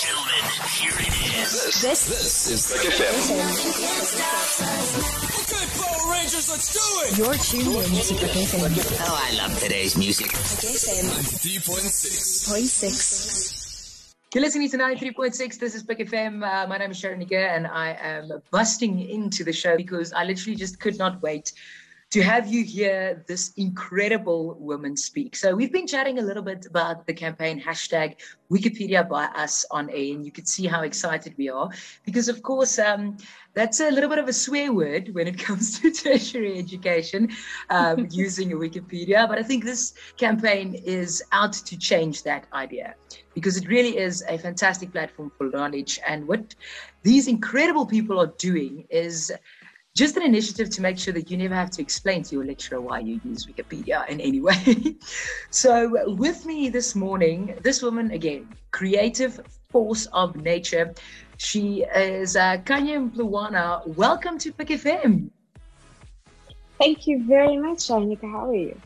gentlemen, here it is. This, this, this is PUK FM. Okay, Power Rangers, let's do it. You're tuned in to PUK FM. Oh, I love today's music. PUK FM 3.6. 0.6. You're listening to 93.6. This is PUK FM. Uh, my name is Sharon Nika, and I am busting into the show because I literally just could not wait to have you hear this incredible woman speak. So we've been chatting a little bit about the campaign hashtag Wikipedia by us on A, and you can see how excited we are because, of course, um, that's a little bit of a swear word when it comes to tertiary education um, using Wikipedia. But I think this campaign is out to change that idea because it really is a fantastic platform for knowledge. And what these incredible people are doing is just an initiative to make sure that you never have to explain to your lecturer why you use Wikipedia in any way. so, with me this morning, this woman again, creative force of nature. She is uh, Khanyi Mpumlwana. Welcome to PUK FM. Thank you very much, Shanika. How are you?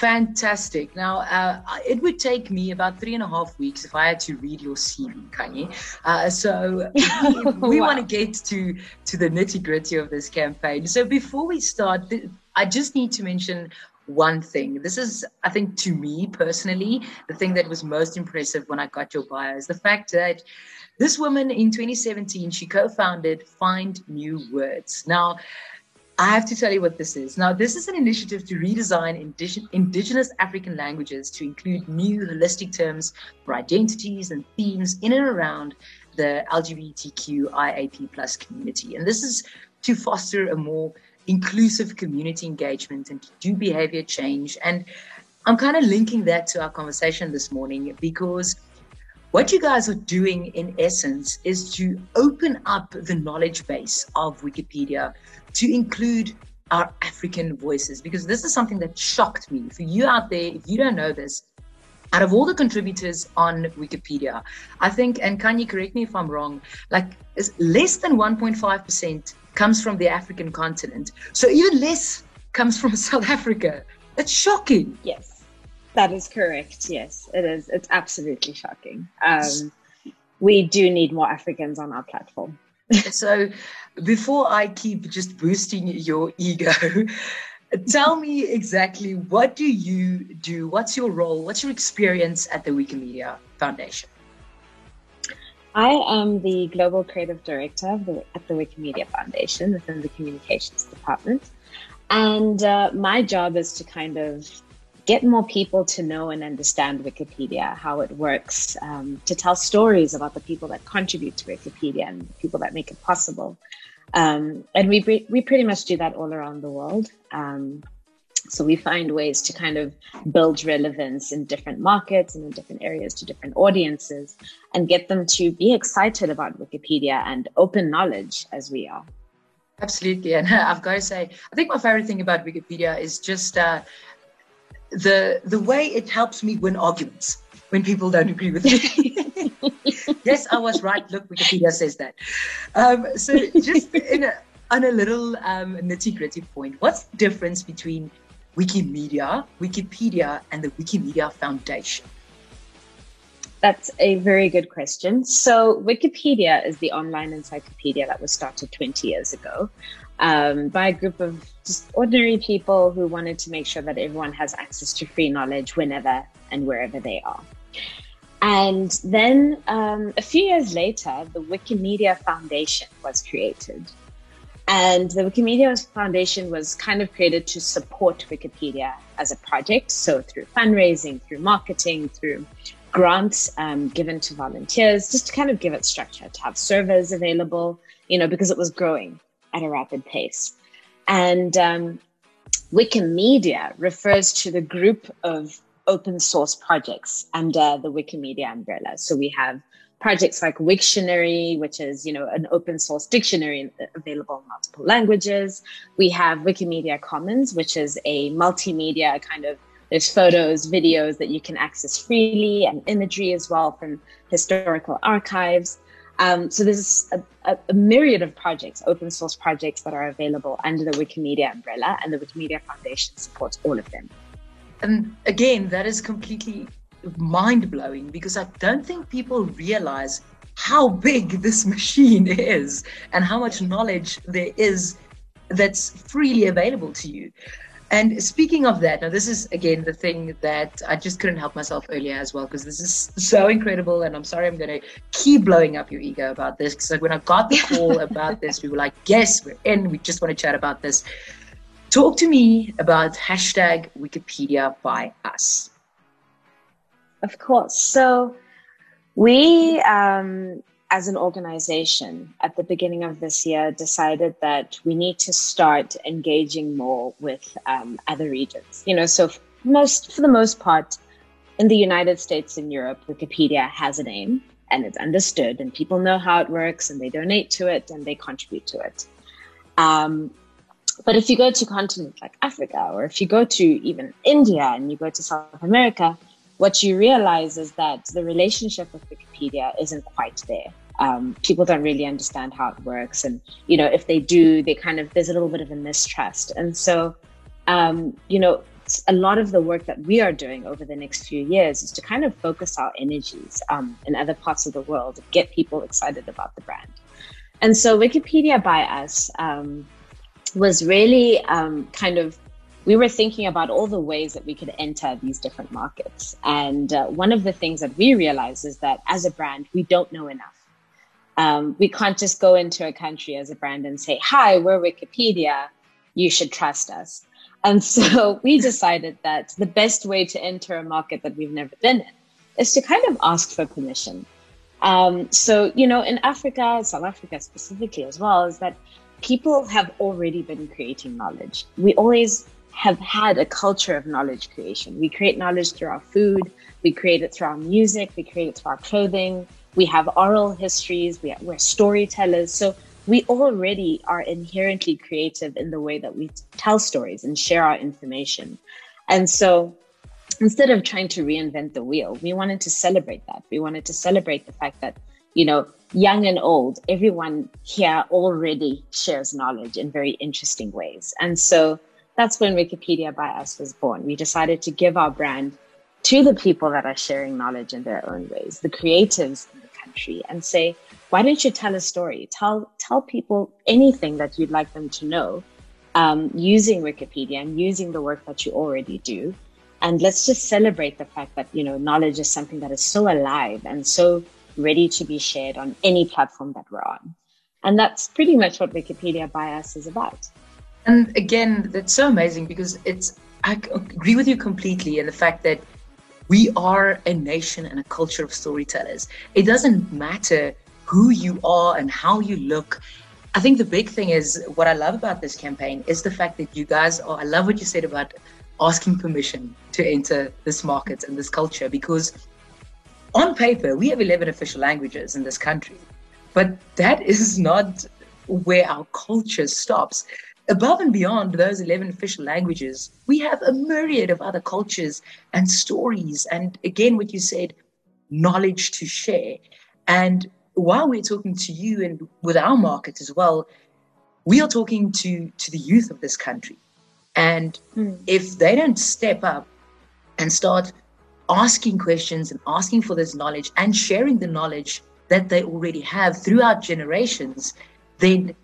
Fantastic. Now, uh, it would take me about three and a half weeks if I had to read your CV, Khanyi. Uh, so we Wow. want to get to to the nitty gritty of this campaign. So before we start, th- I just need to mention one thing. This is, I think, to me personally, the thing that was most impressive when I got your bio is the fact that this woman in 2017 she co-founded Find New Words. Now. I have to tell you what this is. Now, this is an initiative to redesign indig- indigenous African languages to include new holistic terms for identities and themes in and around the LGBTQIAP plus community. And this is to foster a more inclusive community engagement and to do behavior change. And I'm kind of linking that to our conversation this morning because what you guys are doing in essence is to open up the knowledge base of Wikipedia to include our African voices because this is something that shocked me. For you out there, if you don't know this, out of all the contributors on Wikipedia, I think, and can you correct me if I'm wrong, like less than 1.5% comes from the African continent. So even less comes from South Africa. That's shocking. Yes, that is correct. Yes, it is. It's absolutely shocking. Um, we do need more Africans on our platform. so before I keep just boosting your ego, tell me exactly what do you do? What's your role? What's your experience at the Wikimedia Foundation? I am the global creative director of the, at the Wikimedia Foundation within the communications department. And uh, my job is to kind of get more people to know and understand Wikipedia, how it works, um, to tell stories about the people that contribute to Wikipedia and the people that make it possible. Um, and we, we pretty much do that all around the world. Um, so we find ways to kind of build relevance in different markets and in different areas to different audiences and get them to be excited about Wikipedia and open knowledge as we are. Absolutely, and I've got to say, I think my favorite thing about Wikipedia is just uh, the the way it helps me win arguments when people don't agree with me. yes, I was right. Look, Wikipedia says that. Um, so, just in a, on a little um, nitty gritty point, what's the difference between Wikimedia, Wikipedia, and the Wikimedia Foundation? That's a very good question. So, Wikipedia is the online encyclopedia that was started 20 years ago um, by a group of just ordinary people who wanted to make sure that everyone has access to free knowledge whenever and wherever they are. And then um, a few years later, the Wikimedia Foundation was created. And the Wikimedia Foundation was kind of created to support Wikipedia as a project. So, through fundraising, through marketing, through grants um, given to volunteers, just to kind of give it structure, to have servers available, you know, because it was growing at a rapid pace. And um, Wikimedia refers to the group of open source projects under the Wikimedia umbrella. So we have projects like Wiktionary, which is, you know, an open source dictionary available in multiple languages. We have Wikimedia Commons, which is a multimedia kind of there's photos, videos that you can access freely, and imagery as well from historical archives. Um, so there's a, a, a myriad of projects, open source projects that are available under the Wikimedia umbrella, and the Wikimedia Foundation supports all of them. And again, that is completely mind blowing because I don't think people realize how big this machine is and how much knowledge there is that's freely available to you. And speaking of that, now this is again the thing that I just couldn't help myself earlier as well because this is so incredible. And I'm sorry, I'm going to keep blowing up your ego about this because like when I got the call about this, we were like, "Yes, we're in. We just want to chat about this." Talk to me about hashtag Wikipedia by us. Of course. So we um, as an organization at the beginning of this year decided that we need to start engaging more with um, other regions you know so most for the most part in the united states and europe wikipedia has a name and it's understood and people know how it works and they donate to it and they contribute to it um, but if you go to continents like africa or if you go to even india and you go to south america what you realize is that the relationship with Wikipedia isn't quite there. Um, people don't really understand how it works, and you know, if they do, they kind of there's a little bit of a mistrust. And so, um, you know, a lot of the work that we are doing over the next few years is to kind of focus our energies um, in other parts of the world, get people excited about the brand. And so, Wikipedia by us um, was really um, kind of we were thinking about all the ways that we could enter these different markets. And uh, one of the things that we realized is that as a brand, we don't know enough. Um, we can't just go into a country as a brand and say, Hi, we're Wikipedia. You should trust us. And so we decided that the best way to enter a market that we've never been in is to kind of ask for permission. Um, so, you know, in Africa, South Africa specifically as well, is that people have already been creating knowledge. We always have had a culture of knowledge creation. We create knowledge through our food, we create it through our music, we create it through our clothing. We have oral histories, we are, we're storytellers. So we already are inherently creative in the way that we tell stories and share our information. And so instead of trying to reinvent the wheel, we wanted to celebrate that. We wanted to celebrate the fact that, you know, young and old, everyone here already shares knowledge in very interesting ways. And so that's when Wikipedia by Us was born. We decided to give our brand to the people that are sharing knowledge in their own ways, the creatives in the country, and say, why don't you tell a story? Tell tell people anything that you'd like them to know um, using Wikipedia and using the work that you already do. And let's just celebrate the fact that you know knowledge is something that is so alive and so ready to be shared on any platform that we're on. And that's pretty much what Wikipedia by Us is about. And again, that's so amazing because it's, I agree with you completely in the fact that we are a nation and a culture of storytellers. It doesn't matter who you are and how you look. I think the big thing is what I love about this campaign is the fact that you guys are, I love what you said about asking permission to enter this market and this culture because on paper, we have 11 official languages in this country, but that is not where our culture stops above and beyond those 11 official languages, we have a myriad of other cultures and stories. And again, what you said, knowledge to share. And while we're talking to you and with our market as well, we are talking to, to the youth of this country. And mm. if they don't step up and start asking questions and asking for this knowledge and sharing the knowledge that they already have throughout generations, then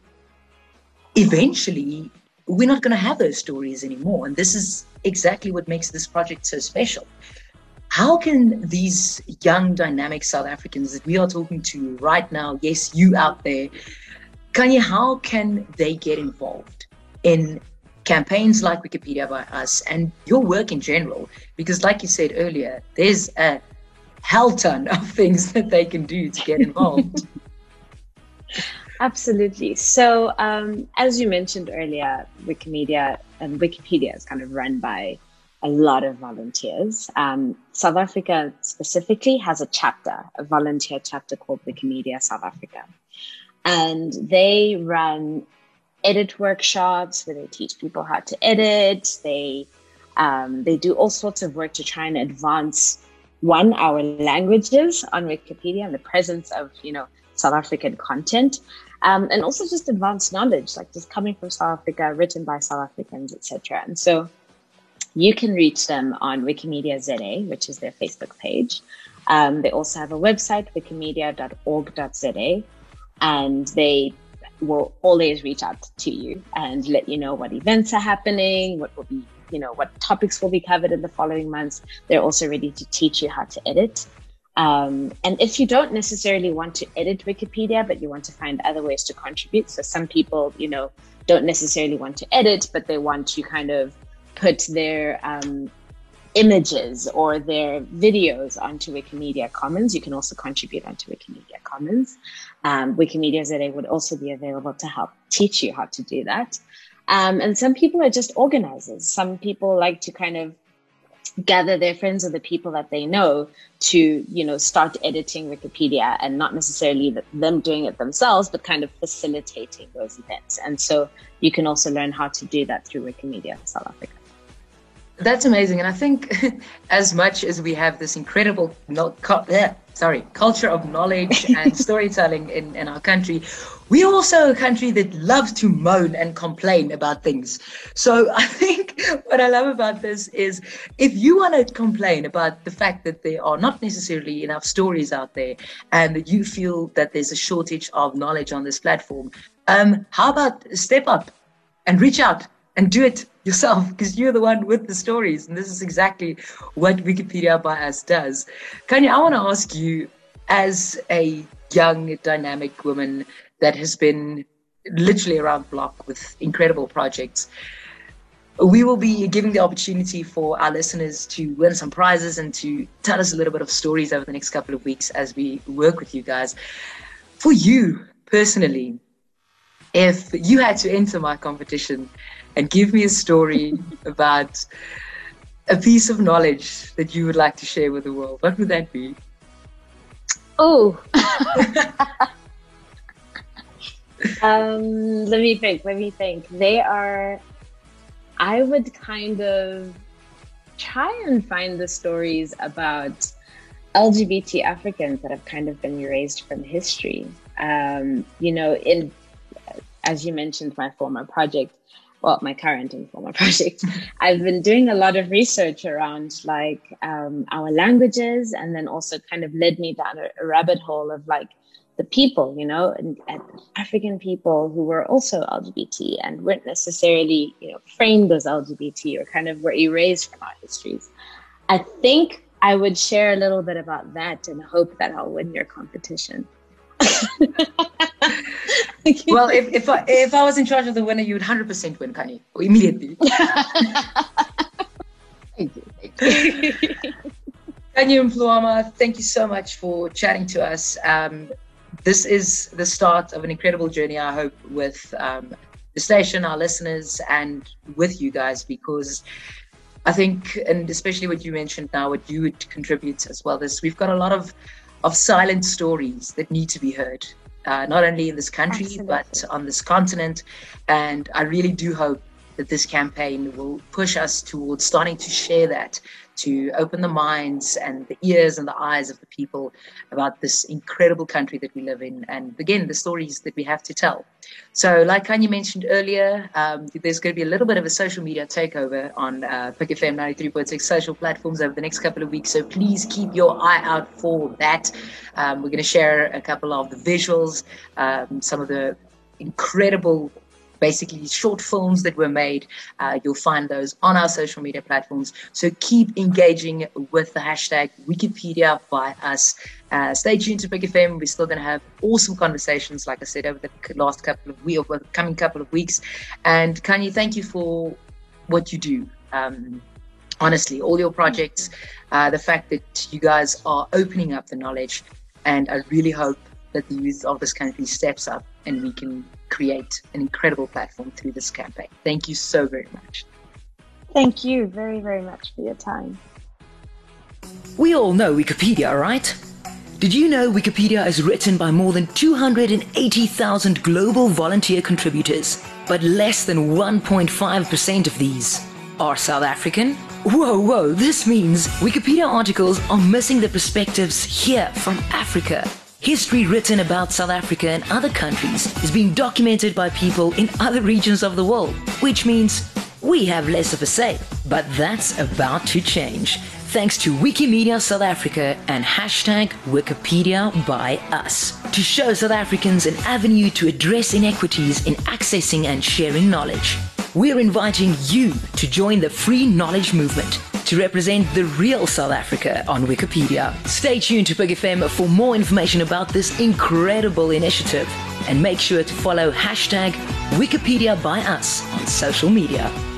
eventually we're not going to have those stories anymore. And this is exactly what makes this project so special. How can these young, dynamic South Africans that we are talking to right now, yes, you out there, Khanyi, how can they get involved in campaigns like Wikipedia by Us and your work in general? Because, like you said earlier, there's a hell ton of things that they can do to get involved. Absolutely. So, um, as you mentioned earlier, Wikimedia and Wikipedia is kind of run by a lot of volunteers. Um, South Africa specifically has a chapter, a volunteer chapter called Wikimedia South Africa. And they run edit workshops where they teach people how to edit. They um, they do all sorts of work to try and advance one our languages on Wikipedia and the presence of you know South African content, um, and also just advanced knowledge, like just coming from South Africa, written by South Africans, etc. And so you can reach them on Wikimedia ZA, which is their Facebook page. Um, they also have a website, wikimedia.org.za, and they will always reach out to you and let you know what events are happening, what will be, you know, what topics will be covered in the following months. They're also ready to teach you how to edit. Um, and if you don't necessarily want to edit Wikipedia, but you want to find other ways to contribute, so some people, you know, don't necessarily want to edit, but they want to kind of put their um, images or their videos onto Wikimedia Commons. You can also contribute onto Wikimedia Commons. Um, Wikimedia ZA would also be available to help teach you how to do that. Um, and some people are just organizers. Some people like to kind of gather their friends or the people that they know to you know start editing wikipedia and not necessarily them doing it themselves but kind of facilitating those events. And so you can also learn how to do that through wikimedia south africa. That's amazing. And i think as much as we have this incredible no, yeah, sorry culture of knowledge and storytelling in, in our country we're also a country that loves to moan and complain about things. So I think what I love about this is if you want to complain about the fact that there are not necessarily enough stories out there and that you feel that there's a shortage of knowledge on this platform, um, how about step up and reach out and do it yourself because you're the one with the stories. And this is exactly what Wikipedia by us does. Khanyi, I want to ask you as a young, dynamic woman that has been literally around the block with incredible projects. We will be giving the opportunity for our listeners to win some prizes and to tell us a little bit of stories over the next couple of weeks as we work with you guys. For you personally, if you had to enter my competition and give me a story about a piece of knowledge that you would like to share with the world, what would that be? Oh, um, let me think. Let me think. They are. I would kind of try and find the stories about LGBT Africans that have kind of been erased from history. Um, you know, in as you mentioned, my former project, well, my current and former project, I've been doing a lot of research around like um, our languages, and then also kind of led me down a, a rabbit hole of like the people, you know, and, and, African people who were also LGBT and weren't necessarily, you know, framed as LGBT or kind of were erased from our histories. I think I would share a little bit about that and hope that I'll win your competition. well, if, if, I, if I was in charge of the winner, you would 100% win, Khanyi, immediately. thank you. Thank you. Khanyi Mpumlwana, thank you so much for chatting to us. Um, this is the start of an incredible journey, I hope, with um, the station, our listeners, and with you guys, because I think, and especially what you mentioned now, what you would contribute as well, is we've got a lot of, of silent stories that need to be heard, uh, not only in this country, Absolutely. but on this continent. And I really do hope that this campaign will push us towards starting to share that to open the minds and the ears and the eyes of the people about this incredible country that we live in. And again the stories that we have to tell. So like Khanyi mentioned earlier um, there's going to be a little bit of a social media takeover on uh, PUK fm 93.6 social platforms over the next couple of weeks. So please keep your eye out for that. Um, we're going to share a couple of the visuals um, some of the incredible basically short films that were made. Uh, you'll find those on our social media platforms. So keep engaging with the hashtag Wikipedia by us. Uh, stay tuned to PUK FM. We're still going to have awesome conversations, like I said, over the last couple of weeks, over the coming couple of weeks. And Khanyi, thank you for what you do. Um, honestly, all your projects, uh, the fact that you guys are opening up the knowledge, and I really hope that the youth of this country steps up and we can create an incredible platform through this campaign. Thank you so very much. Thank you very, very much for your time. We all know Wikipedia, right? Did you know Wikipedia is written by more than 280,000 global volunteer contributors, but less than 1.5% of these are South African? Whoa, whoa, this means Wikipedia articles are missing the perspectives here from Africa History written about South Africa and other countries is being documented by people in other regions of the world, which means we have less of a say, but that's about to change. Thanks to Wikimedia South Africa and hashtag Wikipedia by us to show South Africans an avenue to address inequities in accessing and sharing knowledge. We're inviting you to join the free knowledge movement to represent the real South Africa on Wikipedia. Stay tuned to PUK FM for more information about this incredible initiative and make sure to follow hashtag Wikipedia by us on social media.